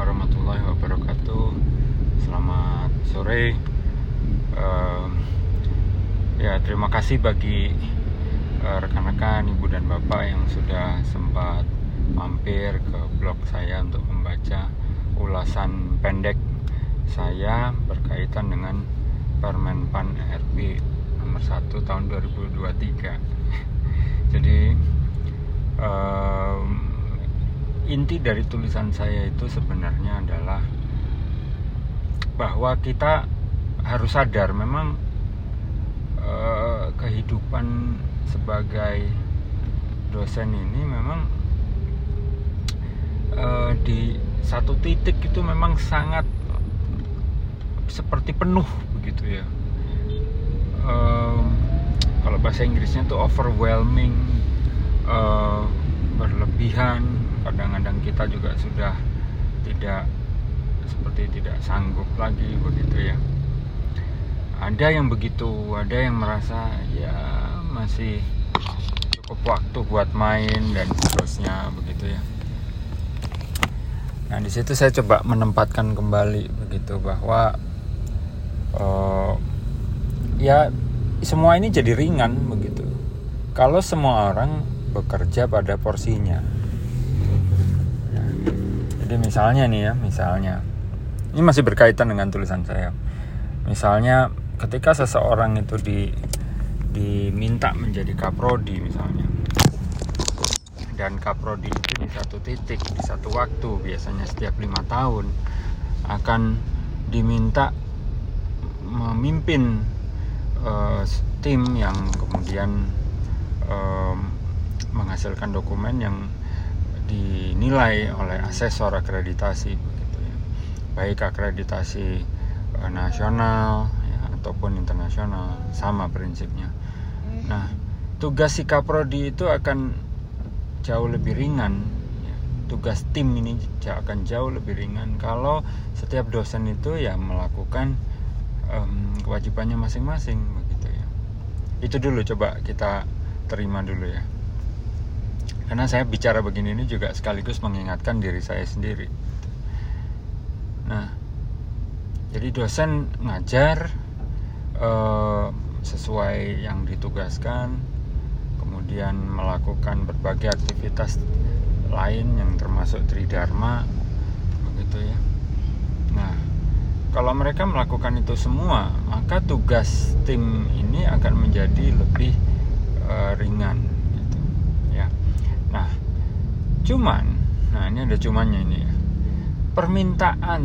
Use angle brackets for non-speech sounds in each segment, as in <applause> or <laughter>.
warahmatullahi wabarakatuh. Selamat sore. Uh, ya terima kasih bagi uh, rekan-rekan ibu dan bapak yang sudah sempat mampir ke blog saya untuk membaca ulasan pendek saya berkaitan dengan Permen Pan RB nomor 1 tahun 2023. <laughs> Jadi um, inti dari tulisan saya itu sebenarnya adalah bahwa kita harus sadar memang eh, kehidupan sebagai dosen ini memang eh, di satu titik itu memang sangat seperti penuh begitu ya. Eh, kalau bahasa Inggrisnya itu overwhelming eh, berlebihan kadang-kadang kita juga sudah tidak seperti tidak sanggup lagi begitu ya. Ada yang begitu ada yang merasa ya masih cukup waktu buat main dan seterusnya begitu ya. Nah di situ saya coba menempatkan kembali begitu bahwa uh, ya semua ini jadi ringan begitu. Kalau semua orang bekerja pada porsinya jadi misalnya nih ya, misalnya ini masih berkaitan dengan tulisan saya. Misalnya ketika seseorang itu di diminta menjadi kaprodi misalnya dan kaprodi itu di satu titik di satu waktu biasanya setiap lima tahun akan diminta memimpin uh, tim yang kemudian uh, menghasilkan dokumen yang dinilai oleh asesor akreditasi begitu ya. Baik akreditasi uh, nasional ya, ataupun internasional sama prinsipnya. Nah tugas si kaprodi itu akan jauh lebih ringan ya. tugas tim ini akan jauh lebih ringan kalau setiap dosen itu ya melakukan um, kewajibannya masing-masing begitu ya. Itu dulu coba kita terima dulu ya karena saya bicara begini ini juga sekaligus mengingatkan diri saya sendiri. Nah jadi dosen ngajar eh, sesuai yang ditugaskan kemudian melakukan berbagai aktivitas lain yang termasuk tridharma begitu ya. Nah kalau mereka melakukan itu semua maka tugas tim ini akan menjadi lebih uh, ringan Nah, cuman, nah ini ada cumannya ini ya. Permintaan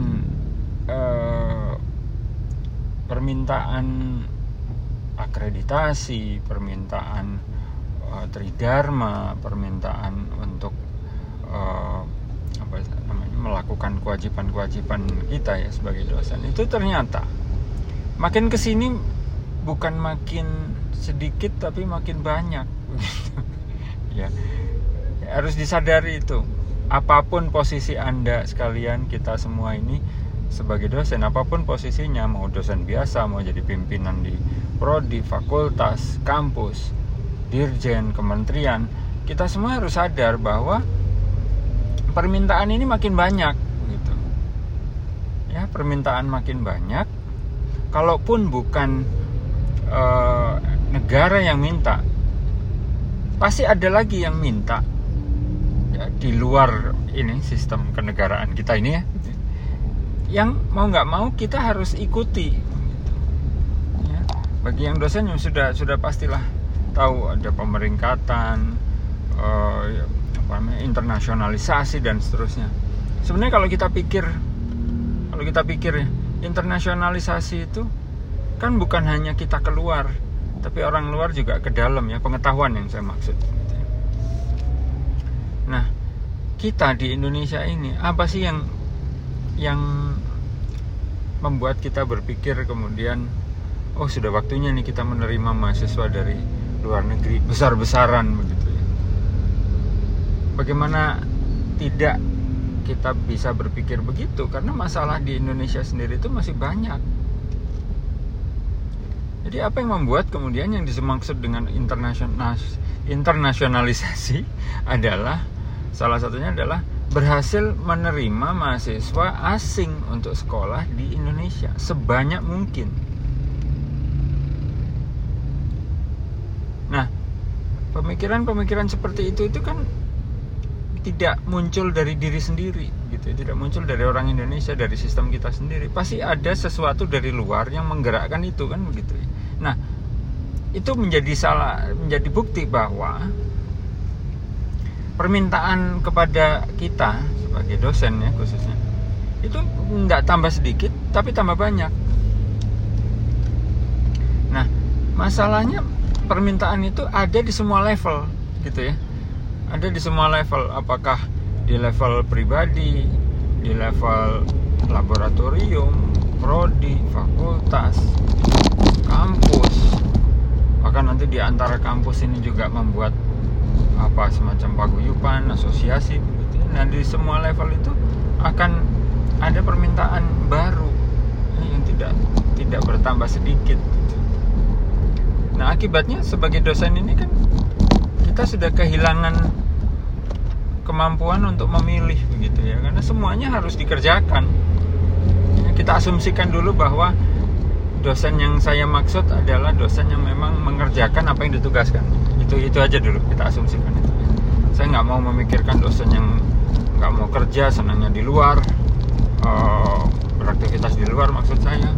eh, permintaan akreditasi, permintaan eh, tridharma, permintaan untuk eh, apa namanya melakukan kewajiban-kewajiban kita ya sebagai dosen itu ternyata makin ke sini bukan makin sedikit tapi makin banyak <laughs> ya harus disadari itu. Apa pun posisi anda sekalian kita semua ini sebagai dosen apa pun posisinya mau dosen biasa mau jadi pimpinan di prodi fakultas kampus dirjen kementerian kita semua harus sadar bahwa permintaan ini makin banyak gitu. Ya permintaan makin banyak. Kalaupun bukan e, negara yang minta pasti ada lagi yang minta di luar ini sistem kenegaraan kita ini ya. Yang mau nggak mau kita harus ikuti. Ya, bagi yang dosen yang sudah sudah pastilah tahu ada pemeringkatan uh, apa namanya internasionalisasi dan seterusnya. Sebenarnya kalau kita pikir kalau kita pikir ya, internasionalisasi itu kan bukan hanya kita keluar tapi orang luar juga ke dalam ya pengetahuan yang saya maksud Nah, kita di Indonesia ini apa sih yang yang membuat kita berpikir kemudian oh sudah waktunya nih kita menerima mahasiswa dari luar negeri besar-besaran begitu ya. Bagaimana tidak kita bisa berpikir begitu karena masalah di Indonesia sendiri itu masih banyak. Jadi apa yang membuat kemudian yang dimaksud dengan internasional internasionalisasi <laughs> adalah Salah satunya adalah berhasil menerima mahasiswa asing untuk sekolah di Indonesia sebanyak mungkin. Nah, pemikiran-pemikiran seperti itu itu kan tidak muncul dari diri sendiri gitu tidak muncul dari orang Indonesia dari sistem kita sendiri pasti ada sesuatu dari luar yang menggerakkan itu kan begitu ya. nah itu menjadi salah menjadi bukti bahwa permintaan kepada kita sebagai dosen ya khususnya itu nggak tambah sedikit tapi tambah banyak. Nah masalahnya permintaan itu ada di semua level gitu ya. Ada di semua level apakah di level pribadi di level laboratorium prodi fakultas kampus. Bahkan nanti di antara kampus ini juga membuat apa semacam paguyupan asosiasi begitu nah di semua level itu akan ada permintaan baru yang tidak tidak bertambah sedikit gitu. nah akibatnya sebagai dosen ini kan kita sudah kehilangan kemampuan untuk memilih begitu ya. Karena semuanya harus dikerjakan. Kita asumsikan dulu bahwa dosen yang saya maksud adalah dosen yang memang mengerjakan apa yang ditugaskan itu itu aja dulu kita asumsikan itu. Saya nggak mau memikirkan dosen yang nggak mau kerja senangnya di luar uh, beraktivitas di luar maksud saya.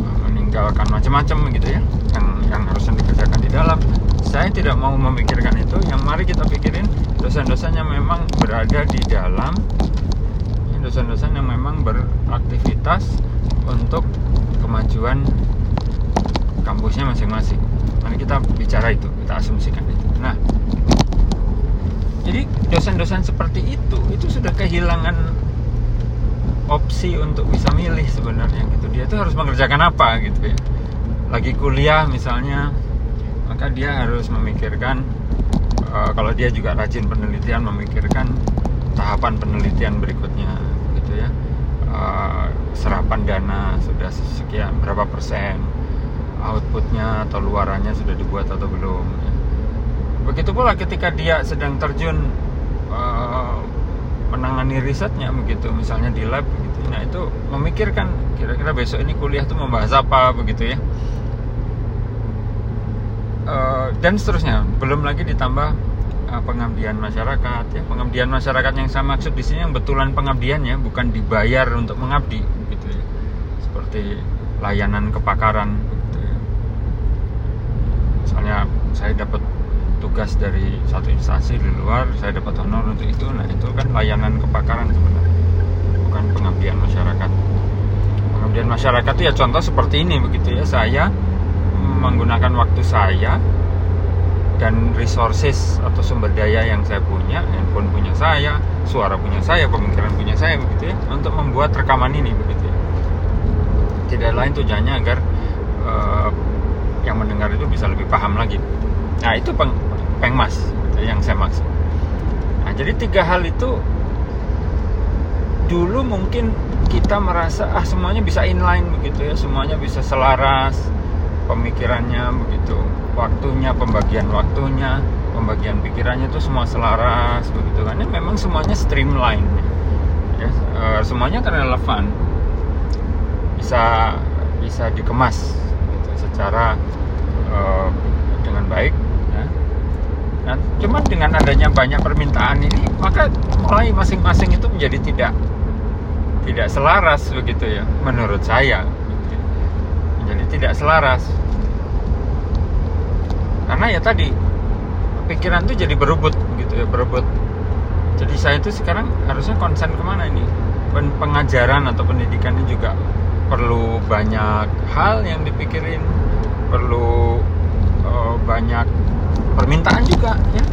Uh, meninggalkan macam-macam gitu ya yang yang harusnya dikerjakan di dalam. Saya tidak mau memikirkan itu. Yang mari kita pikirin dosen-dosen yang memang berada di dalam dosen-dosen yang memang beraktivitas untuk kemajuan kampusnya masing-masing. Mari kita bicara itu, kita asumsikan itu. Nah, jadi dosen-dosen seperti itu itu sudah kehilangan opsi untuk bisa milih sebenarnya gitu. Dia itu harus mengerjakan apa gitu ya. Lagi kuliah misalnya, maka dia harus memikirkan uh, kalau dia juga rajin penelitian memikirkan tahapan penelitian berikutnya gitu ya uh, serapan dana sudah sekian berapa persen outputnya atau luarannya sudah dibuat atau belum. Begitu pula ketika dia sedang terjun uh, menangani risetnya begitu misalnya di lab begitu. Nah itu memikirkan kira-kira besok ini kuliah itu membahas apa begitu ya. Uh, dan seterusnya belum lagi ditambah uh, pengabdian masyarakat ya. Pengabdian masyarakat yang saya maksud di sini yang betulan pengabdian ya bukan dibayar untuk mengabdi gitu ya. Seperti layanan kepakaran misalnya saya dapat tugas dari satu instansi di luar saya dapat honor untuk itu nah itu kan layanan kepakaran sebenarnya bukan pengabdian masyarakat pengabdian masyarakat itu ya contoh seperti ini begitu ya saya menggunakan waktu saya dan resources atau sumber daya yang saya punya, handphone punya saya, suara punya saya, pemikiran punya saya begitu ya, untuk membuat rekaman ini begitu ya. Tidak lain tujuannya agar uh, yang mendengar itu bisa lebih paham lagi. Nah itu peng, pengmas yang saya maksud. Nah jadi tiga hal itu dulu mungkin kita merasa ah semuanya bisa inline begitu ya, semuanya bisa selaras pemikirannya begitu. Waktunya pembagian waktunya pembagian pikirannya itu semua selaras begitu kan. Ya memang semuanya streamline ya e, semuanya kan relevan bisa bisa dikemas secara e, dengan baik. Nah, cuman dengan adanya banyak permintaan ini maka mulai masing-masing itu menjadi tidak tidak selaras begitu ya menurut saya. Menjadi tidak selaras. Karena ya tadi pikiran tuh jadi berebut gitu ya berebut. Jadi saya itu sekarang harusnya konsen ke mana ini? Pengajaran atau pendidikannya juga perlu banyak hal yang dipikirin perlu uh, banyak permintaan juga ya.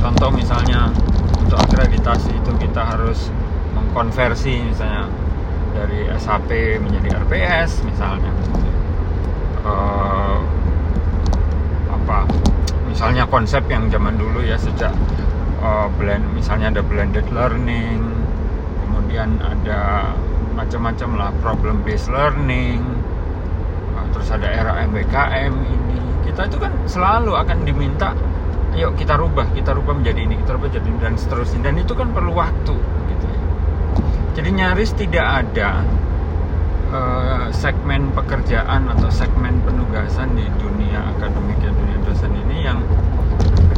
Contoh misalnya untuk akreditasi itu kita harus mengkonversi misalnya dari SAP menjadi RPS misalnya. Uh, apa misalnya konsep yang zaman dulu ya sejak uh, blend misalnya ada blended learning kemudian ada macam-macam lah problem based learning terus ada era MBKM ini. Kita itu kan selalu akan diminta yuk kita rubah kita rubah menjadi ini kita rubah jadi ini, dan seterusnya. Dan itu kan perlu waktu gitu ya. Jadi nyaris tidak ada uh, segmen pekerjaan atau segmen penugasan di dunia akademik dan dunia dosen ini yang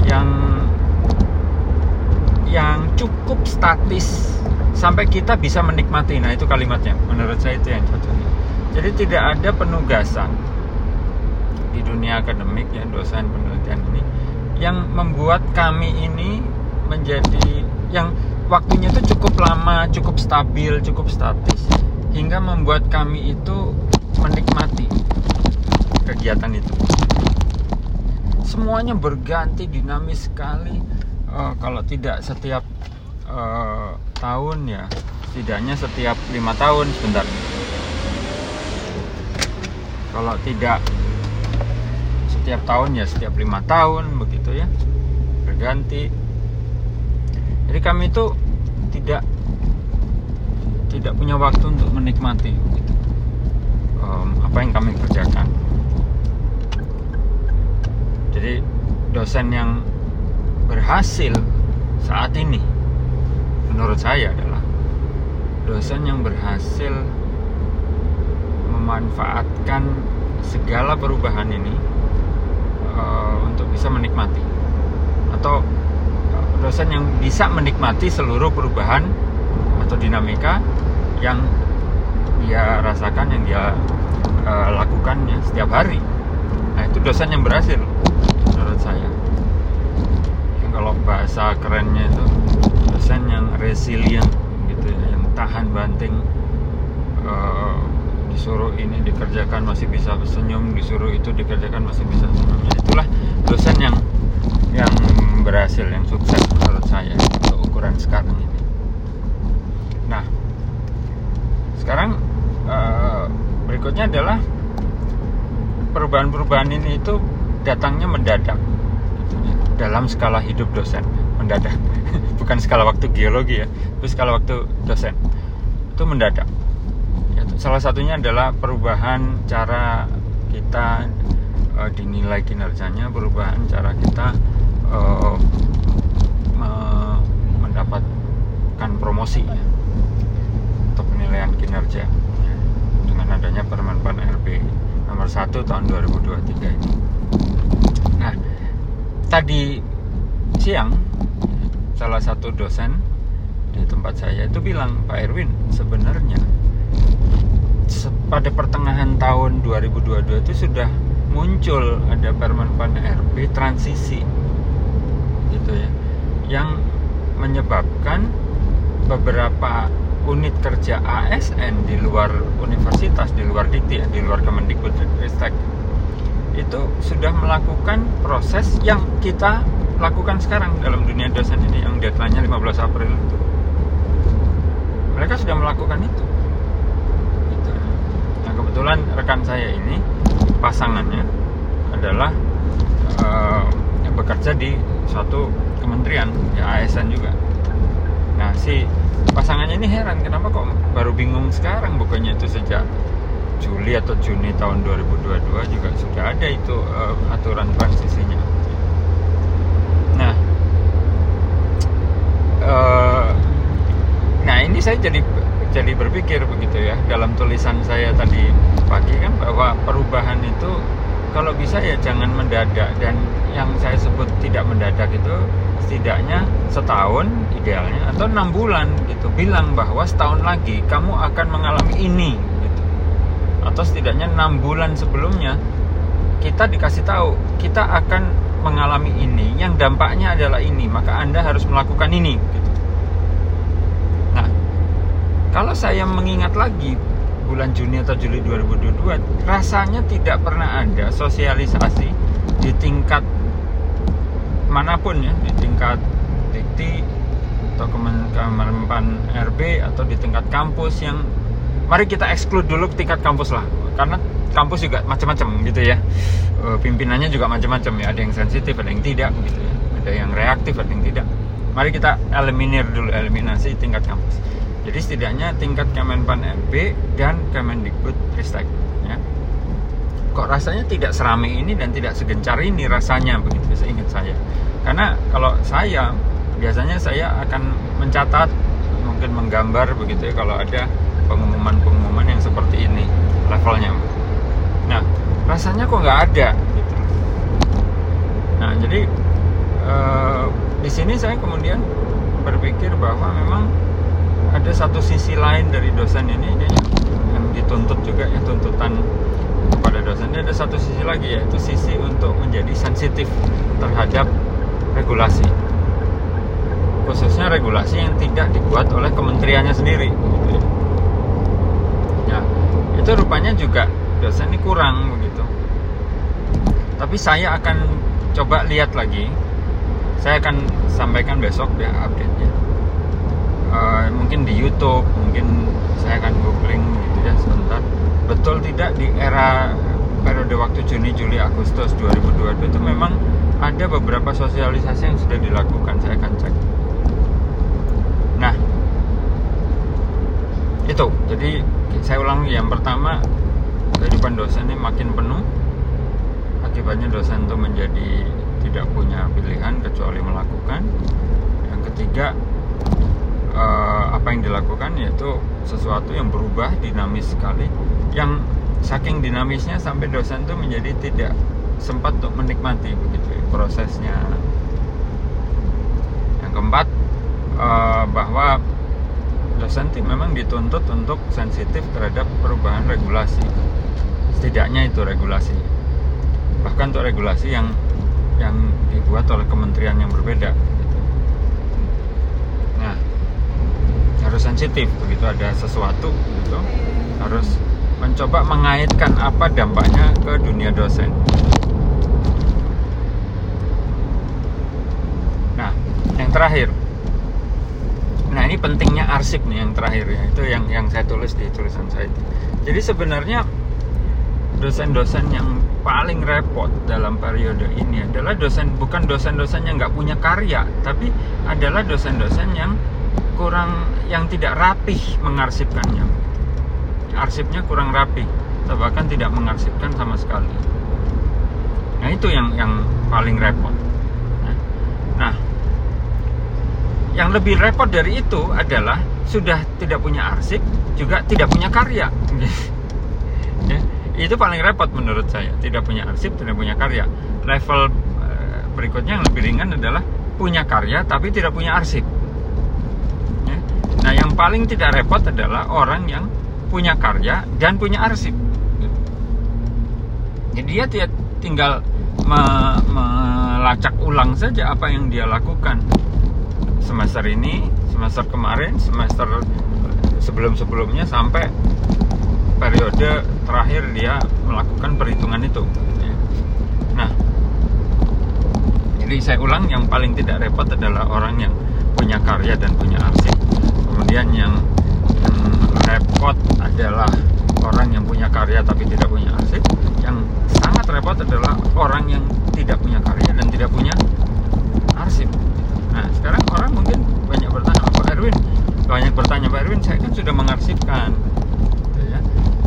yang yang cukup statis sampai kita bisa menikmati. Nah itu kalimatnya. Menurut saya itu yang cocok jadi tidak ada penugasan di dunia akademik ya dosen penelitian ini yang membuat kami ini menjadi yang waktunya itu cukup lama, cukup stabil, cukup statis hingga membuat kami itu menikmati kegiatan itu. Semuanya berganti dinamis sekali. Uh, kalau tidak setiap uh, tahun ya, setidaknya setiap lima tahun sebentar. Kalau tidak setiap tahun ya setiap lima tahun begitu ya. Berganti. Jadi kami itu tidak tidak punya waktu untuk menikmati gitu, um, apa yang kami kerjakan. Jadi dosen yang berhasil saat ini menurut saya adalah dosen yang berhasil memanfaatkan segala perubahan ini uh, untuk bisa menikmati. Atau uh, dosen yang bisa menikmati seluruh perubahan atau dinamika yang dia rasakan yang dia uh, lakukan ya setiap hari. Nah itu dosen yang berhasil menurut saya. Yang kalau bahasa kerennya itu dosen yang resilient gitu ya yang tahan banting disuruh ini dikerjakan masih bisa senyum disuruh itu dikerjakan masih bisa senyum. Ya, itulah dosen yang yang berhasil yang sukses menurut saya untuk ukuran sekarang ini. Nah sekarang uh, berikutnya adalah perubahan-perubahan ini itu datangnya mendadak. Dalam skala hidup dosen mendadak. <laughs> Bukan skala waktu geologi ya tapi skala waktu dosen. Itu mendadak salah satunya adalah perubahan cara kita uh, dinilai kinerjanya, perubahan cara kita uh, me mendapatkan promosi ya, atau penilaian kinerja dengan adanya Permen Pan RB nomor 1 tahun 2023 ini. Nah, tadi siang salah satu dosen di tempat saya itu bilang Pak Erwin sebenarnya pada pertengahan tahun 2022 itu sudah muncul ada Permen Pan RB transisi gitu ya yang menyebabkan beberapa unit kerja ASN di luar universitas di luar Dikti ya, di luar Kemendikbud Ristek itu sudah melakukan proses yang kita lakukan sekarang dalam dunia dosen ini yang deadline-nya 15 April itu. Mereka sudah melakukan itu kebetulan rekan saya ini pasangannya adalah uh, yang bekerja di suatu kementerian ya ASN juga. Nah si pasangannya ini heran kenapa kok baru bingung sekarang? Bukannya itu sejak Juli atau Juni tahun 2022 juga sudah ada itu uh, aturan transisinya. Nah uh, nah ini saya jadi jadi berpikir begitu ya. Dalam tulisan saya tadi pagi kan bahwa perubahan itu kalau bisa ya jangan mendadak. Dan yang saya sebut tidak mendadak itu setidaknya setahun idealnya atau enam bulan gitu. Bilang bahwa setahun lagi kamu akan mengalami ini gitu. Atau setidaknya enam bulan sebelumnya kita dikasih tahu kita akan mengalami ini. Yang dampaknya adalah ini maka anda harus melakukan ini gitu kalau saya mengingat lagi bulan Juni atau Juli 2022 rasanya tidak pernah ada sosialisasi di tingkat mana pun ya di tingkat dikti atau kemenpan RB atau di tingkat kampus yang mari kita exclude dulu tingkat kampus lah karena kampus juga macam-macam gitu ya. Eh, pimpinannya juga macam-macam ya ada yang sensitif ada yang tidak gitu ya ada yang reaktif ada yang tidak. Mari kita eliminir dulu eliminasi tingkat kampus jadi setidaknya tingkat Kemenpan RB dan Kemendikbud Ristek ya. Kok rasanya tidak seramai ini dan tidak segencar ini rasanya begitu seingat saya. karena kalau saya biasanya saya akan mencatat mungkin menggambar begitu ya kalau ada pengumuman-pengumuman yang seperti ini levelnya nah rasanya kok nggak ada gitu nah jadi eh, di sini saya kemudian berpikir bahwa memang ada satu sisi lain dari dosen ini yang dituntut juga ya tuntutan kepada dosen. Ini ada satu sisi lagi yaitu sisi untuk menjadi sensitif terhadap regulasi. Khususnya regulasi yang tidak dibuat oleh kementeriannya sendiri gitu ya. ya itu rupanya juga dosen ini kurang begitu. Tapi saya akan coba lihat lagi. Saya akan sampaikan besok ya update-nya uh, mungkin di YouTube mungkin saya akan googling gitu ya sebentar betul tidak di era periode waktu Juni Juli Agustus 2022 itu memang ada beberapa sosialisasi yang sudah dilakukan saya akan cek Nah, itu. Jadi saya ulangi yang pertama kehidupan dosen ini makin penuh. Akibatnya dosen itu menjadi tidak punya pilihan kecuali melakukan. Yang ketiga eh, apa yang dilakukan yaitu sesuatu yang berubah dinamis sekali yang saking dinamisnya sampai dosen itu menjadi tidak sempat untuk menikmati begitu ya, prosesnya. Yang keempat uh, bahwa dosen tim memang dituntut untuk sensitif terhadap perubahan regulasi. Setidaknya itu regulasi. Bahkan untuk regulasi yang yang dibuat oleh kementerian yang berbeda gitu. nah harus sensitif begitu ada sesuatu gitu. Harus mencoba mengaitkan apa dampaknya ke dunia dosen. Nah yang terakhir. Nah ini pentingnya arsip nih yang terakhir ya. Itu yang yang saya tulis di tulisan saya. Jadi sebenarnya dosen-dosen yang paling repot dalam periode ini adalah dosen bukan dosen-dosen yang nggak punya karya, tapi adalah dosen-dosen yang kurang yang tidak rapih mengarsipkannya. Arsipnya kurang atau bahkan tidak mengarsipkan sama sekali. Nah itu yang yang paling repot. Nah, yang lebih repot dari itu adalah sudah tidak punya arsip juga tidak punya karya <laughs> ya, itu paling repot menurut saya tidak punya arsip tidak punya karya level eh, berikutnya yang lebih ringan adalah punya karya tapi tidak punya arsip. Nah yang paling tidak repot adalah orang yang punya karya dan punya arsip jadi dia tinggal melacak ulang saja apa yang dia lakukan. Semester ini semester kemarin semester sebelum-sebelumnya sampai periode terakhir dia melakukan perhitungan itu nah jadi saya ulang yang paling tidak repot adalah orang yang punya karya dan punya arsip kemudian yang, yang repot adalah orang yang punya karya tapi tidak punya arsip yang sangat repot adalah orang yang tidak punya karya dan tidak punya arsip Nah sekarang orang mungkin banyak bertanya Pak Erwin, banyak bertanya Pak Erwin, saya kan sudah mengarsipkan ya,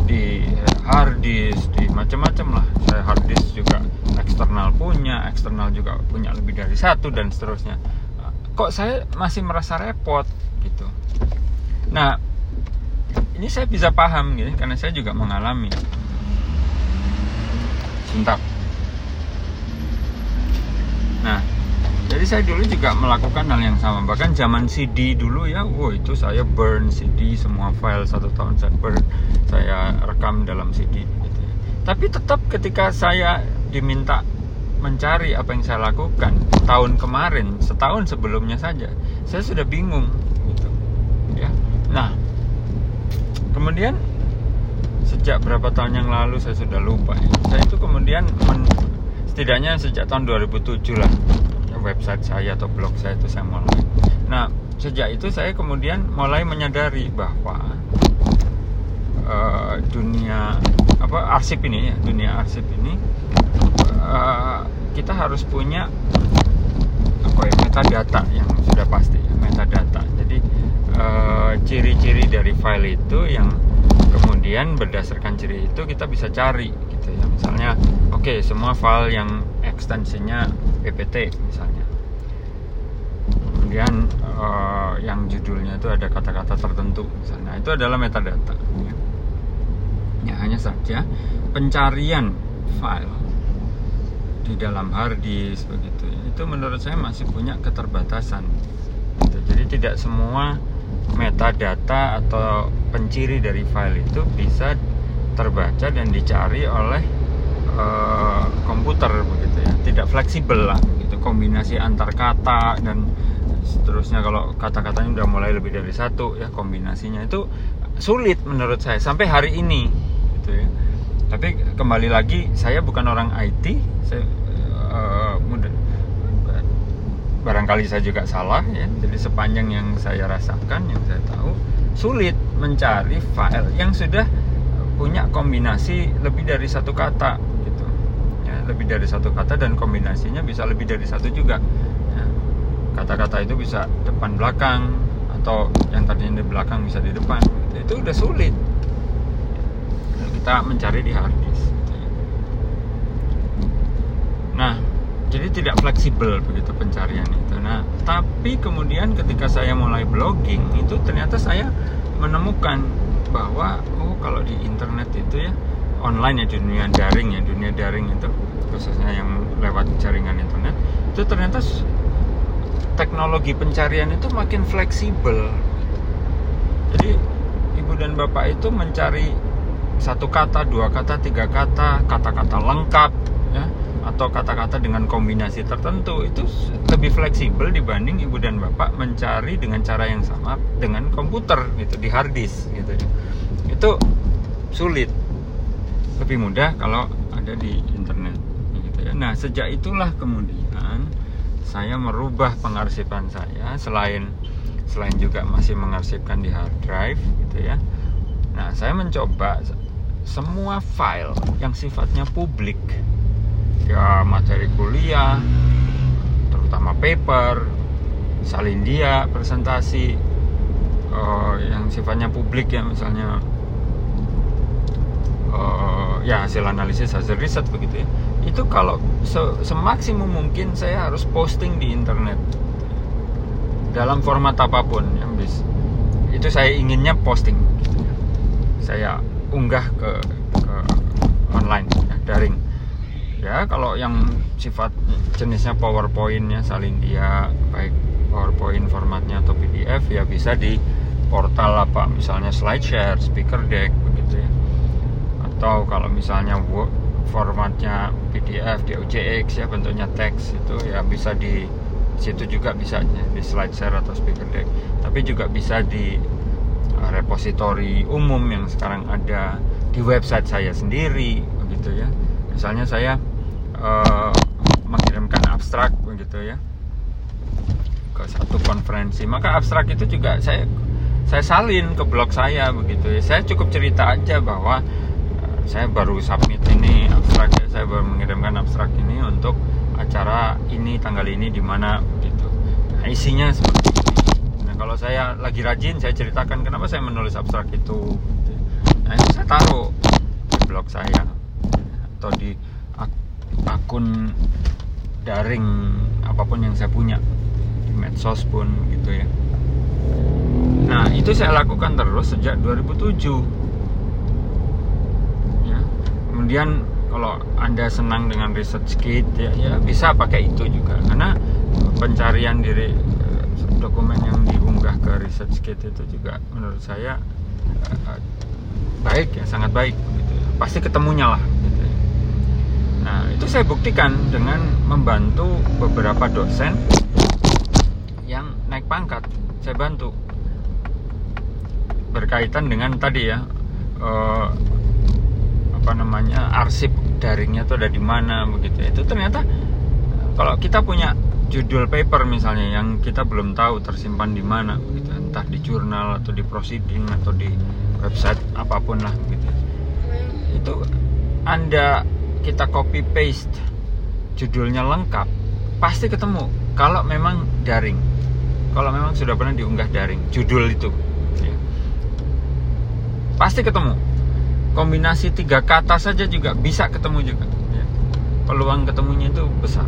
di hard disk, di macam-macam lah. Saya hard disk juga eksternal punya, eksternal juga punya lebih dari satu dan seterusnya. Kok saya masih merasa repot gitu? Nah ini saya bisa paham gitu karena saya juga mengalami. Sebentar. Nah, jadi saya dulu juga melakukan hal yang sama bahkan zaman CD dulu ya wow itu saya burn CD semua file satu tahun saya burn saya rekam dalam CD gitu ya. tapi tetap ketika saya diminta mencari apa yang saya lakukan tahun kemarin setahun sebelumnya saja saya sudah bingung gitu ya nah kemudian sejak berapa tahun yang lalu saya sudah lupa ya. saya itu kemudian men, setidaknya sejak tahun 2007 lah website saya atau blog saya itu saya mulai. Nah, sejak itu saya kemudian mulai menyadari bahwa uh, dunia apa arsip ini ya, dunia arsip ini uh, kita harus punya apa ya metadata yang sudah pasti ya, metadata. Uh, ciri-ciri dari file itu yang kemudian berdasarkan ciri itu kita bisa cari gitu ya misalnya oke okay, semua file yang ekstensinya ppt misalnya kemudian uh, yang judulnya itu ada kata-kata tertentu misalnya itu adalah metadata ya. ya hanya saja pencarian file di dalam hard disk begitu ya, itu menurut saya masih punya keterbatasan gitu. jadi tidak semua metadata atau penciri dari file itu bisa terbaca dan dicari oleh uh, komputer begitu ya. Tidak fleksibel lah begitu kombinasi antar kata dan seterusnya. Kalau kata-katanya udah mulai lebih dari satu ya kombinasinya itu sulit menurut saya sampai hari ini gitu ya. Tapi kembali lagi saya bukan orang IT saya mudah barangkali saya juga salah ya. Jadi sepanjang yang saya rasakan yang saya tahu sulit mencari file yang sudah punya kombinasi lebih dari satu kata gitu. Ya lebih dari satu kata dan kombinasinya bisa lebih dari satu juga. Ya, kata-kata itu bisa depan belakang atau yang tadinya di belakang bisa di depan itu udah sulit. Kita mencari di hard disk. Gitu ya. nah jadi tidak fleksibel begitu pencarian itu. Nah, tapi kemudian ketika saya mulai blogging itu ternyata saya menemukan bahwa oh kalau di internet itu ya online ya dunia daring ya dunia daring itu khususnya yang lewat jaringan internet itu ternyata teknologi pencarian itu makin fleksibel. Jadi ibu dan bapak itu mencari satu kata, dua kata, tiga kata, kata-kata lengkap atau kata-kata dengan kombinasi tertentu itu lebih fleksibel dibanding ibu dan bapak mencari dengan cara yang sama dengan komputer gitu di hard disk gitu. Itu sulit. Lebih mudah kalau ada di internet gitu ya. Nah sejak itulah kemudian saya merubah pengarsipan saya selain selain juga masih mengarsipkan di hard drive gitu ya. Nah saya mencoba semua file yang sifatnya publik ya materi kuliah terutama paper salin dia presentasi uh, yang sifatnya publik ya misalnya. Uh, ya hasil analisis hasil riset begitu ya. Itu kalau se semaksimum mungkin saya harus posting di internet. Dalam format apa pun yang bisa itu saya inginnya posting. Saya unggah ke, ke online ya, daring ya kalau yang sifat jenisnya PowerPoint ya salin dia baik PowerPoint formatnya atau PDF ya bisa di portal apa misalnya SlideShare, Speaker Deck begitu ya. Atau kalau misalnya formatnya PDF di OJX ya bentuknya teks itu ya bisa di situ juga bisa ya, di SlideShare atau Speaker Deck. Tapi juga bisa di uh, repositori umum yang sekarang ada di website saya sendiri begitu ya. Misalnya saya uh, mengirimkan abstrak begitu ya ke satu konferensi. Maka abstrak itu juga saya saya salin ke blog saya begitu ya. Saya cukup cerita aja bahwa uh, saya baru submit ini abstrak ya. saya baru mengirimkan abstrak ini untuk acara ini tanggal ini di mana begitu. Nah, isinya seperti ini nah kalau saya lagi rajin saya ceritakan kenapa saya menulis abstrak itu. Nah itu saya taruh di blog saya atau di akun daring apa pun yang saya punya di medsos pun gitu ya. Nah itu saya lakukan terus sejak 2007 ya kemudian kalau anda senang dengan research kit ya, ya bisa pakai itu juga. Karena pencarian diri eh, dokumen yang diunggah ke research kit itu juga menurut saya eh, baik ya sangat baik gitu ya. pasti ketemunya lah Nah, itu saya buktikan dengan membantu beberapa dosen yang naik pangkat. Saya bantu berkaitan dengan tadi ya eh, apa namanya arsip daringnya itu ada di mana begitu. Itu ternyata kalau kita punya judul paper misalnya yang kita belum tahu tersimpan di mana begitu entah di jurnal atau di proceeding atau di website apa pun lah begitu itu anda kita copy paste judulnya lengkap pasti ketemu. Kalau memang daring kalau memang sudah pernah diunggah daring judul itu. Ya. pasti ketemu. Kombinasi tiga kata saja juga bisa ketemu juga. Ya. peluang ketemunya itu besar.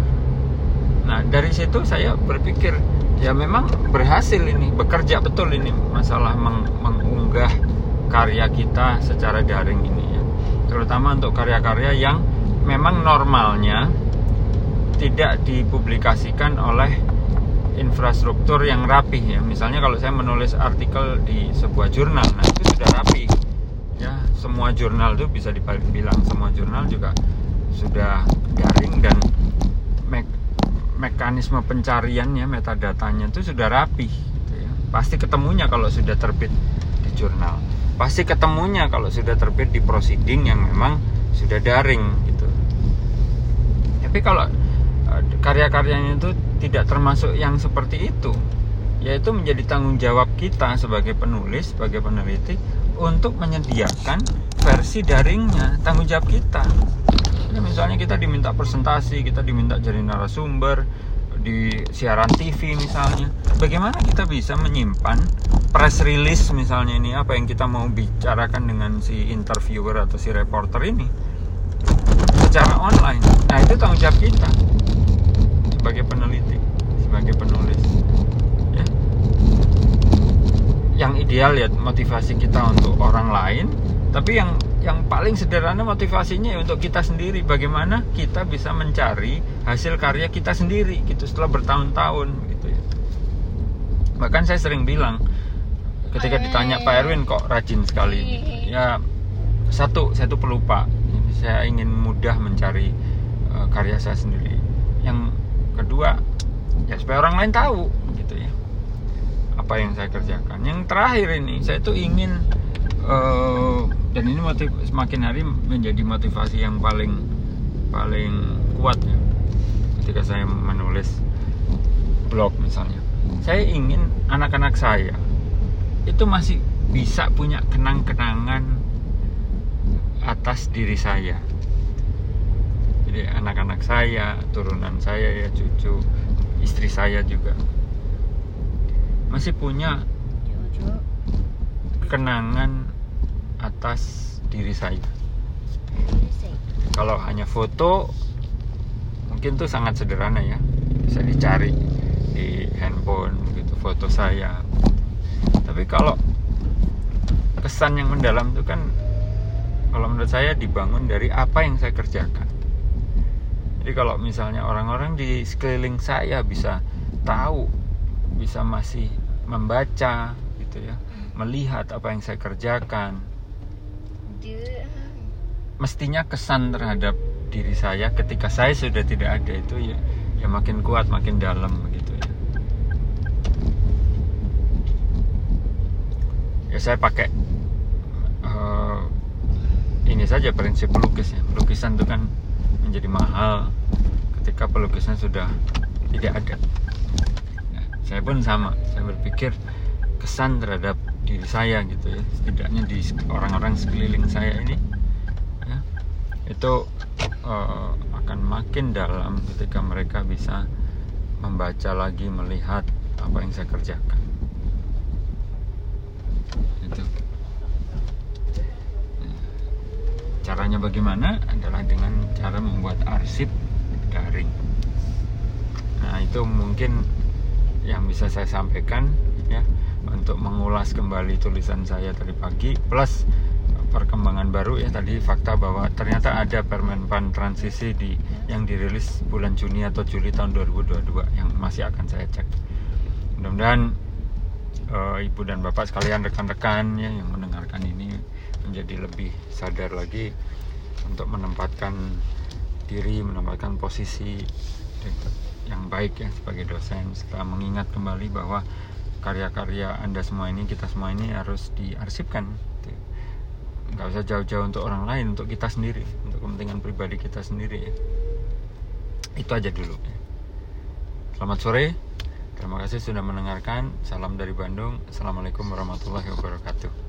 Nah dari situ saya berpikir ya memang berhasil ini bekerja betul ini masalah meng mengunggah karya kita secara daring ini ya. Terutama untuk karya-karya yang memang normalnya tidak dipublikasikan oleh infrastruktur yang rapih ya. Misalnya kalau saya menulis artikel di sebuah jurnal nah itu sudah rapi ya semua jurnal itu bisa dibilang semua jurnal juga sudah daring dan me mekanisme pencariannya metadatanya itu sudah rapi gitu ya. pasti ketemunya kalau sudah terbit di jurnal. Pasti ketemunya kalau sudah terbit di proceeding yang memang sudah daring gitu tapi kalau eh, karya-karyanya itu tidak termasuk yang seperti itu yaitu menjadi tanggung jawab kita sebagai penulis sebagai peneliti untuk menyediakan versi daringnya tanggung jawab kita. Ya, misalnya kita diminta presentasi kita diminta jadi narasumber di siaran TV misalnya bagaimana kita bisa menyimpan press release misalnya ini apa yang kita mau bicarakan dengan si interviewer atau si reporter ini secara online. Nah itu tanggung jawab kita. Sebagai peneliti sebagai penulis ya. Yang ideal ya motivasi kita untuk orang lain tapi yang yang paling sederhana motivasinya ya untuk kita sendiri. Bagaimana kita bisa mencari hasil karya kita sendiri gitu setelah bertahun-tahun gitu ya. Bahkan saya sering bilang ketika ditanya Pak Erwin kok rajin sekali? Ya satu saya tuh pelupa saya ingin mudah mencari uh, karya saya sendiri. Yang kedua ya supaya orang lain tahu gitu ya apa yang saya kerjakan. Yang terakhir ini saya tuh ingin uh, dan ini motiv semakin hari menjadi motivasi yang paling paling kuat ya ketika saya menulis blog misalnya. Saya ingin anak-anak saya itu masih bisa punya kenang-kenangan atas diri saya. Jadi anak-anak saya turunan saya ya cucu istri saya juga. Masih punya kenangan atas diri saya. Kalau hanya foto mungkin tuh sangat sederhana ya. Bisa dicari di handphone gitu foto saya. Tapi kalau kesan yang mendalam itu kan kalau menurut saya dibangun dari apa yang saya kerjakan. Jadi kalau misalnya orang-orang di sekeliling saya bisa tahu bisa masih membaca gitu ya melihat apa yang saya kerjakan. Mestinya kesan terhadap diri saya ketika saya sudah tidak ada itu ya ya makin kuat makin dalam begitu ya. Ya saya pakai uh, ini saja prinsip pelukis ya. Lukisan itu kan menjadi mahal ketika pelukisan sudah tidak ada. Nah, saya pun sama. Saya berpikir kesan terhadap diri saya gitu ya. Setidaknya di orang-orang sekeliling saya ini ya, itu uh, akan makin dalam ketika mereka bisa membaca lagi melihat apa yang saya kerjakan. Itu caranya bagaimana? Adalah dengan cara membuat arsip daring nah itu mungkin yang bisa saya sampaikan ya untuk mengulas kembali tulisan saya tadi pagi plus perkembangan baru ya tadi fakta bahwa ternyata ada permenpan transisi di yang dirilis bulan Juni atau Juli tahun 2022 yang masih akan saya cek. Mudah-mudahan uh, ibu dan bapak sekalian rekan-rekan ya yang mendengarkan ini menjadi lebih sadar lagi untuk menempatkan diri, menempatkan posisi yang baik ya sebagai dosen. Setelah mengingat kembali bahwa karya-karya anda semua ini kita semua ini harus diarsipkan. Nggak usah jauh-jauh untuk orang lain untuk kita sendiri untuk kepentingan pribadi kita sendiri ya. Itu aja dulu ya. selamat sore. Terima kasih sudah mendengarkan. Salam dari Bandung. Assalamualaikum warahmatullahi wabarakatuh